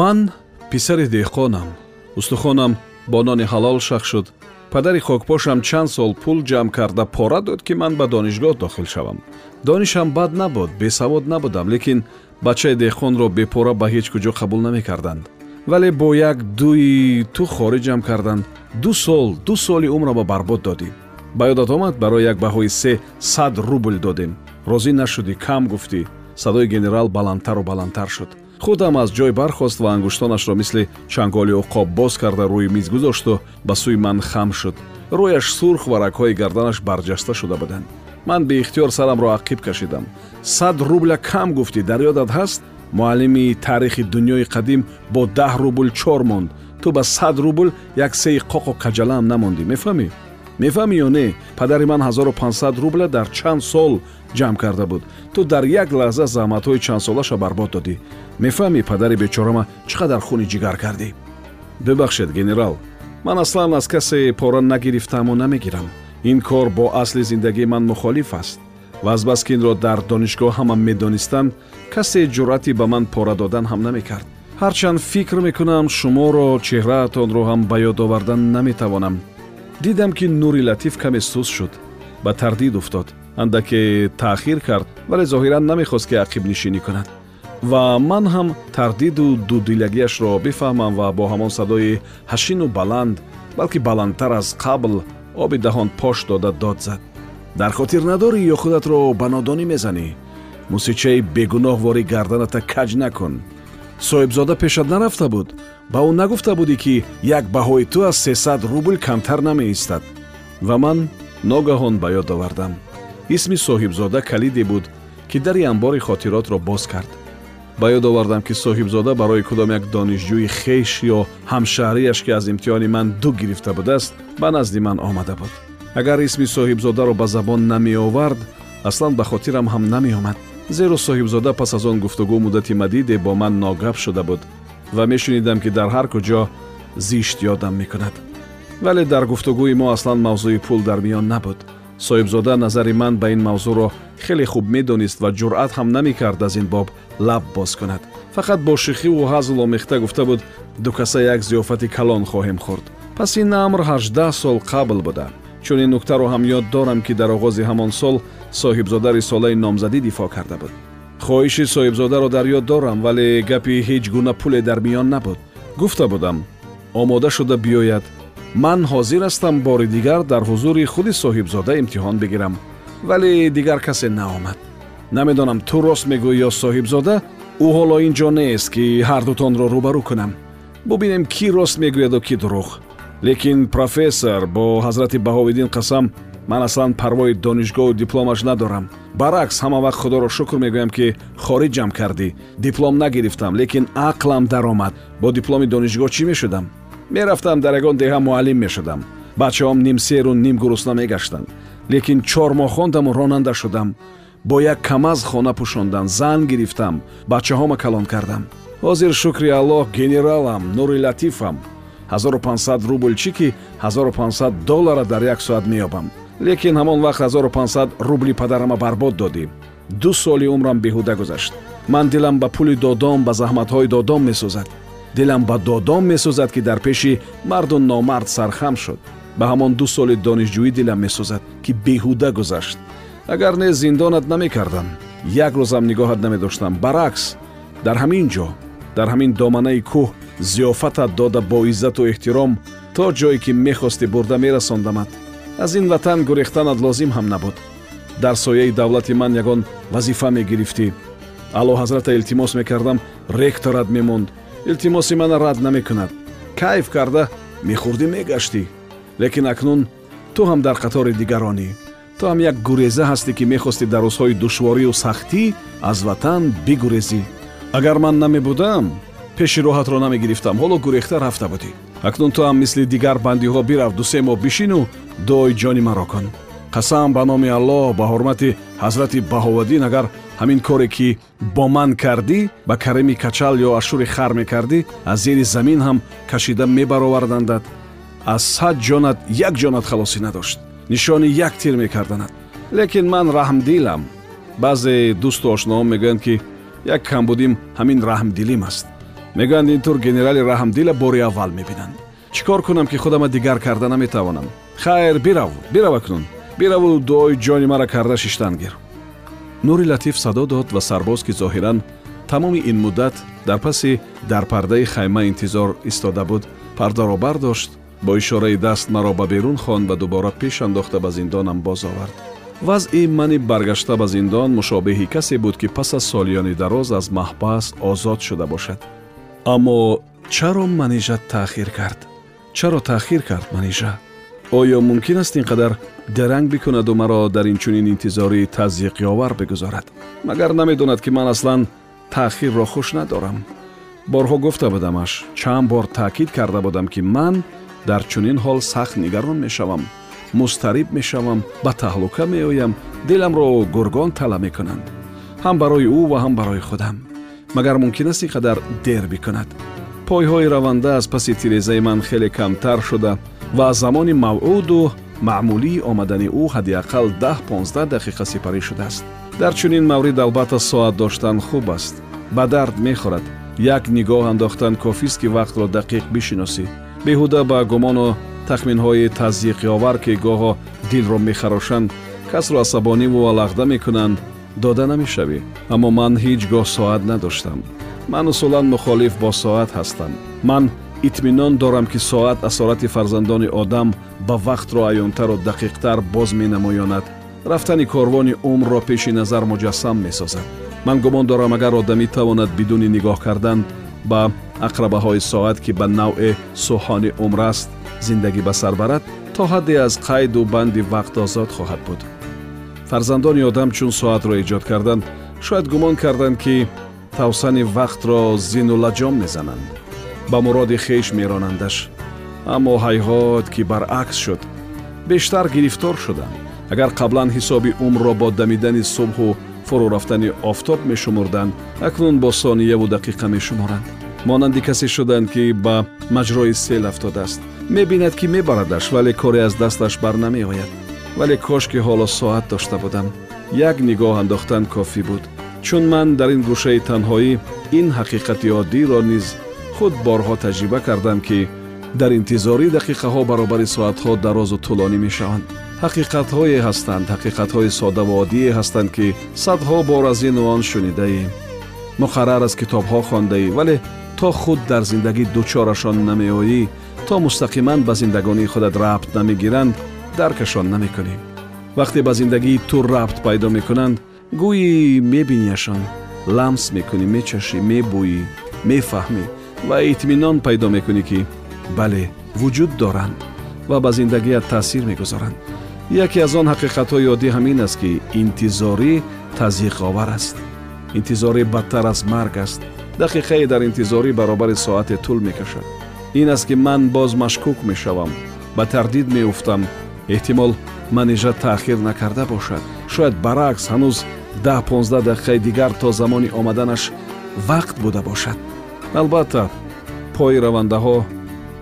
ман писари деҳқонам. Устухонам бо нони ҳалол шах шуд. Падари хокпошам чанд сол пул ҷамъ карда пора дод ки ман ба донишгоҳ дохил шавам. Донишам бад набуд бесавод набудам лекин бачаи деҳқонро бепора ба ҳеҷ куҷо қабул намекарданд. Вале бо як дӯи ту хориҷам карданд. Ду сол ду соли умраро барбод додӣ. Ба ёдат омад барои як баҳои се сад рубл додем. Розӣ нашудӣ кам гуфтӣ. Садои генерал баландтару баландтар шуд худам аз ҷой бархост ва ангуштонашро мисли чанголи уқоб боз карда рӯи миз гузошту ба сӯи ман хам шуд. Рӯяш сурх ва рагҳои гарданаш барҷаста шуда буданд. Ман беихтиёр сарамро ақиб кашидам. Сад рубля кам гуфтӣ дар ёдат ҳаст? Муаллими таърихи дунёи қадим бо даҳ рубл чор монд. Ту ба сад рубл як сеи қоқу каҷалаам намондӣ мефаҳмӣ мефаҳмӣ ё не? Падари ман 1500 рубля дар чанд сол ҷамъ карда буд ту дар як лаҳза заҳматҳои чандсолаша барбод додӣ мефаҳмӣ падари бечорама чӣ қадар хуни ҷигар кардӣ бибахшед генерал ман аслан аз касе пора нагирифтааму намегирам ин кор бо асли зиндагии ман мухолиф аст ва азбаски инро дар донишгоҳ ҳама медонистанд касе ҷуръати ба ман пора додан ҳам намекард ҳарчанд фикр мекунам шуморо чеҳраатонро ҳам ба ёд овардан наметавонам дидам ки нури латиф каме сус шуд ба тардид уфтод андаке таъхир кард вале зоҳиран намехост ки ақибнишинӣ кунад. Ва ман ҳам тардиду дудилагиашро бифаҳмам ва бо ҳамон садои ҳашину баланд балки баландтар аз қабл оби даҳон пош дода дод зад. Дар хотир надорӣ ё худатро ба нодонӣ мезанӣ? Мусичаи бегуноҳ вори гарданата каҷ накун. Соҳибзода пешат нарафта буд. Ба ӯ нагуфта будӣ ки як баҳои ту аз сесад рубл камтар намеистад. Ва ман ногаҳон ба ёд овардам исми соҳибзода калиде буд ки дари амбори хотиротро боз кард ба ёд овардам ки соҳибзода барои кудом як донишҷӯи хеш ё ҳамшаҳрияш ки аз имтиҳони ман ду гирифта будааст ба назди ман омада буд агар исми соҳибзодаро ба забон намеовард аслан ба хотирам ҳам намеомад зеро соҳибзода пас аз он гуфтугӯ муддати мадиде бо ман ногап шуда буд ва мешунидам ки дар ҳар куҷо зишт ёдам мекунад вале дар гуфтугӯи мо аслан мавзӯи пул дар миён набуд соҳибзода назари ман ба ин мавзӯъро хеле хуб медонист ва ҷуръат ҳам намекард аз ин боб лаб боз кунад. Фақат бо шихиву ҳазл омехта гуфта буд дукаса як зиёфати калон хоҳем хӯрд. Пас ин амр ҳаждаҳ сол қабл буда. Чунин нуктаро ҳам ёд дорам ки дар оғози ҳамон сол соҳибзода рисолаи номзадӣ дифоъ карда буд. Хоҳиши соҳибзодаро дар ёд дорам вале гапи ҳеҷ гуна пуле дар миён набуд. Гуфта будам омода шуда биёяд ман ҳозир ҳастам бори дигар дар ҳузури худи соҳибзода имтиҳон бигирам вале дигар касе наомад. Намедонам ту рост мегӯӣ ё соҳибзода? Ӯ ҳоло ин ҷо нест ки ҳардутонро рӯбарӯ кунам. Бубинем кӣ рост мегӯяду кӣ дурӯғ лекин профессор бо ҳазрати баҳовиддин қасам ман аслан парвои донишгоҳу дипломаш надорам. Баръакс ҳама вақт худоро шукр мегӯям ки хориҷам кардӣ. Диплом нагирифтам лекин ақлам даромад. Бо дипломи донишгоҳ чӣ мешудам мерафтам дар ягон деҳа муаллим мешудам. Бачаҳом нимсеру ним гурусна мегаштанд лекин чор моҳ хондаму ронанда шудам. Бо як камаз хона пӯшондан зан гирифтам. Бачаҳома калон кардам. Ҳозир шукри аллоҳ генералам нури латифам. 1500 рубл чӣ ки 1500 доллара дар як соат меёбам. Лекин ҳамон вақт 1500 рубли падарама барбод додӣ ду соли умрам беҳуда гузашт. Ман дилам ба пули додом ба заҳматҳои додом месӯзад дилам ба додом месӯзад ки дар пеши марду номард сархам шуд. Ба ҳамон ду соли донишҷӯӣ дилам месӯзад ки беҳуда гузашт. Агар не зиндонат намекардам як рӯзам нигоҳат намедоштам. Баръакс дар ҳамин ҷо дар ҳамин доманаи кӯҳ зиёфатат дода бо иззату эҳтиром то ҷое ки мехости бурда мерасондамат аз ин ватан гурехтанат лозим ҳам набуд. Дар сояи давлати ман ягон вазифа мегирифтӣ. Аъло ҳазрата илтимос мекардам. Ректорат мемонд илтимоси мана рад намекунад. Кайф карда мехӯрдӣ мегаштӣ лекин акнун ту ҳам дар қатори дигаронӣ. Ту ҳам як гуреза ҳастӣ ки мехостӣ дар рӯзҳои душворию сахтӣ аз ватан бигурезӣ. Агар ман намебудам пеши роҳатро намегирифтам. Ҳоло гурехта рафта будӣ. Акнун ту ҳам мисли дигар бандиҳо бирав. Дусе моҳ бишину дуои ҷони маро кун. Қасам ба номи аллоҳ ба ҳурмати ҳазрати баҳоваддин агар ҳамин коре ки бо ман кардӣ ба карими качал ё ашури хар мекардӣ аз зери замин ҳам кашида мебаровардандад. Аз сад ҷонат як ҷонат халосӣ надошт. Нишони як тир мекарданад лекин ман раҳмдилам. Баъзе дӯсту ошноам мегӯянд ки як камбудим ҳамин раҳмдилим аст. Мегӯянд ин тур генерали раҳмдила бори аввал мебинанд. Чӣ кор кунам ки худама дигар карда наметавонам. Хайр бирав бирав акнун бираву дуои ҷони мара карда шиштан гир нури латиф садо дод ва сарбоз ки зоҳиран тамоми ин муддат дар паси дар пардаи хайма интизор истода буд пардаро бардошт бо ишораи даст маро ба берун хон ва дубора пеш андохта ба зиндонам боз овард вазъи мани баргашта ба зиндон мушобеҳи касе буд ки пас аз солиёни дароз аз маҳбас озод шуда бошад аммо чаро манижа таъхир кард чаро таъхир кард манижа оё мумкин аст ин қадар даранг бикунаду маро дар инчунин интизори тазйиқиовар бигузорад магар намедонад ки ман аслан таъхирро хуш надорам борҳо гуфта будамаш чанд бор таъкид карда будам ки ман дар чунин ҳол сахт нигарон мешавам музтариб мешавам ба таҳлука меоям диламро гургон тала мекунанд ҳам барои ӯ ва ҳам барои худам магар мумкин аст ин қадар дер бикунад пойҳои раванда аз паси тирезаи ман хеле камтар шуда ва аз замони мавъуду маъмулии омадани ӯ ҳаддиақал даҳ-понздаҳ дақиқа сипарӣ шудааст. Дар чунин маврид албатта соат доштан хуб аст. Ба дард мехӯрад як нигоҳ андохтан кофист ки вақтро дақиқ бишиносӣ. Беҳуда ба гумону тахминҳои тазйиқиовар ки гоҳо дилро мехарошанд касро асабониву алағда мекунанд дода намешавӣ. Аммо ман ҳеҷ гоҳ соат надоштам. Ман усулан мухолиф бо соат ҳастам. Ман итминон дорам ки соат асорати фарзандони одам ба вақтро аёнтару дақиқтар боз менамоёнад. Рафтани корвони умрро пеши назар муҷассам месозад. Ман гумон дорам агар одамӣ тавонад бидуни нигоҳ кардан ба ақрабаҳои соат ки ба навъе сӯҳони умр аст зиндагӣ ба сар барад то ҳадде аз қайду банди вақт озод хоҳад буд. Фарзандони одам чун соатро эҷод карданд шояд гумон карданд ки тавсани вақтро зину лаҷом мезананд ба муроди хеш меронандаш. Аммо ҳайҳот ки баръакс шуд бештар гирифтор шудам агар қаблан ҳисоби умрро бо дамидани субҳу фурӯ рафтани офтоб мешумурданд акнун бо сонияву дақиқа мешуморанд. Монанди касе шуданд ки ба маҷрои сел афтодааст. Мебинад ки мебарадаш вале коре аз дасташ барнамеояд. Вале кош ки ҳоло соат дошта будам як нигоҳ андохтан кофӣ буд. Чун ман дар ин гӯшаи танҳоӣ ин ҳақиқати оддиро низ худ борҳо таҷриба кардам ки дар интизори дақиқаҳо баробари соатҳо дарозу тӯлонӣ мешаванд ҳақиқатҳое ҳастанд ҳақиқатҳои содаву оддие ҳастанд ки садҳо бор аз ину он шунидаем муқаррар аз китобҳо хондаӣ вале то худ дар зиндагӣ дучорашон намеоӣ то мустақиман ба зиндагонии худат рабт намегиранд даркашон намекунӣ вақте ба зиндагии ту рабт пайдо мекунанд гӯӣ мебиниашон ламс мекунӣ мечашӣ мебӯӣ мефаҳмӣ ва итминон пайдо мекунӣ ки бале вуҷуд доранд ва ба зиндагият таъсир мегузоранд яке аз он ҳақиқатҳои оддӣ ҳамин аст ки интизорӣ тазйиқовар аст интизорӣ бадтар аз марг аст дақиқае дар интизорӣ баробари соате тӯл мекашад ин аст ки ман боз машкук мешавам ба тардид меуфтам эҳтимол манижа таъхир накарда бошад шояд баръакс ҳанӯз даҳ понздаҳ дақиқаи дигар то замони омаданаш вақт буда бошад албатта пои равандаҳо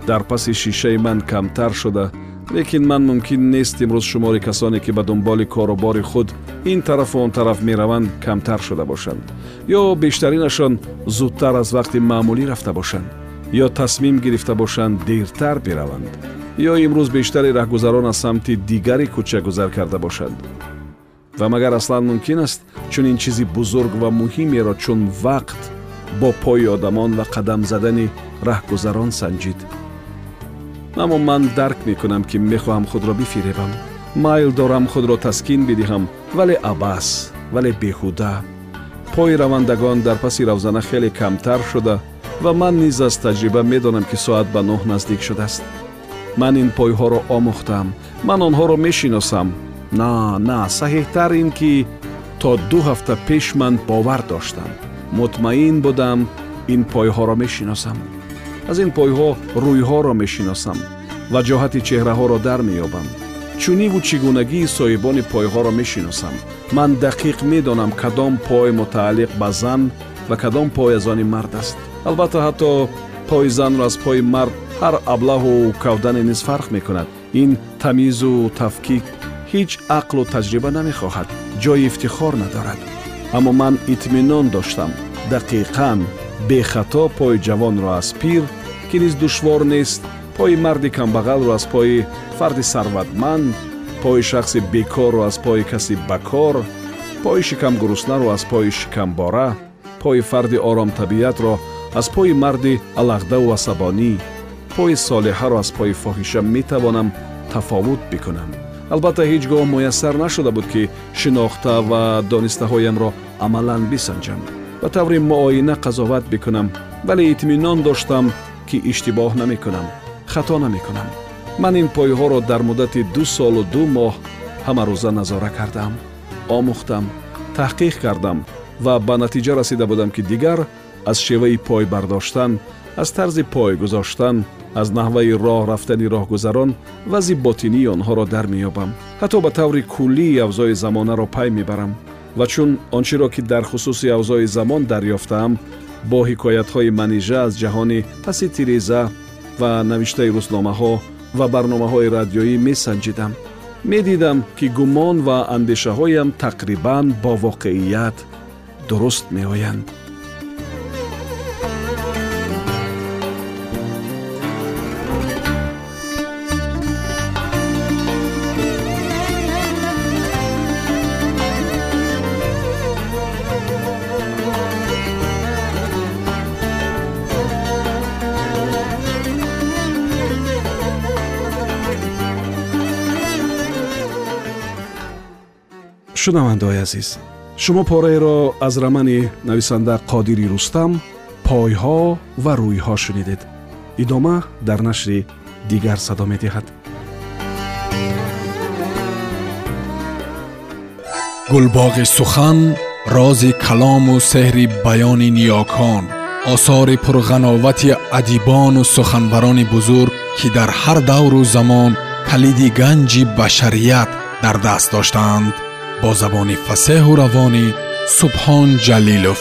дар паси шишаи ман камтар шуда лекин ман мумкин нест имрӯз шумори касоне ки ба дунболи корубори худ ин тарафу он тараф мераванд камтар шуда бошанд. Ё бештаринашон зудтар аз вақти маъмулӣ рафта бошанд ё тасмим гирифта бошанд дертар бираванд ё имрӯз бештари раҳгузарон аз самти дигари кӯча гузар карда бошанд. Ва магар аслан мумкин аст чунин чизи бузург ва муҳимеро чун вақт бо пои одамон ва қадам задани раҳгузарон санҷид. Аммо ман дарк мекунам ки мехоҳам худро бифиребам. Майл дорам худро таскин бидиҳам вале абас вале беҳуда. Пои равандагон дар паси равзана хеле камтар шуда ва ман низ аз таҷриба медонам ки соат ба нӯҳ наздик шудааст. Ман ин пойҳоро омӯхтам. Ман онҳоро мешиносам. На на саҳеҳтар ин ки то ду ҳафта пеш ман бовар доштам мутмаин будам ин пойҳоро мешиносам аз ин пойҳо рӯйҳоро мешиносам ваҷоҳати чеҳраҳоро дар меёбам чуниву чӣ гунагии соҳибони пойҳоро мешиносам ман дақиқ медонам кадом пой мутааллиқ ба зан ва кадом пой аз они мард аст албатта ҳатто пои занро аз пои мард ҳар аблаҳу кавдане низ фарқ мекунад ин тамизу тафкик ҳеҷ ақлу таҷриба намехоҳад ҷои ифтихор надорад аммо ман итминон доштам. Дақиқан бехато пои ҷавонро аз пир ки низ душвор нест пои марди камбағалро аз пои фарди сарватманд пои шахси бекорро аз пои каси бакор пои шикамгуруснаро аз пои шикамбора пои фарди оромтабиатро аз пои марди алағдаву асабонӣ пои солиҳаро аз пои фоҳиша метавонам тафовут бикунам албатта ҳеҷ гоҳ муяссар нашуда буд ки шинохта ва донистаҳоямро амалан бисанҷам. Ба таври муоина қазоват бикунам вале итминон доштам ки иштибоҳ намекунам хато намекунам. Ман ин пойҳоро дар муддати ду солу ду моҳ ҳамарӯза назора кардам омӯхтам таҳқиқ кардам ва ба натиҷа расида будам ки дигар аз шеваи пой бардоштан аз тарзи пой гузоштан аз наҳваи роҳ рафтани роҳгузарон вазъи ботинии онҳоро дар меёбам ҳатто ба таври куллии авзои замонаро пай мебарам. Ва чун он чиро ки дар хусуси авзои замон дарёфтаам бо ҳикоятҳои манижа аз ҷаҳони паси тиреза ва навиштаи рӯзномаҳо ва барномаҳои радиоӣ месанҷидам. Медидам ки гумон ва андешаҳоям тақрибан бо воқеият дуруст меоянд шунавандаои азиз шумо пораеро аз рамани нависанда қодири рустам пойҳо ва рӯйҳо шунидед идома дар нашри дигар садо медиҳад гулбоғи сухан рози калому сеҳри баёни ниёкон осори пурғановати адибону суханбарони бузург ки дар ҳар давру замон калиди ганҷи башарият дар даст доштаанд бо забони фасеҳу равонӣ субҳон ҷалилов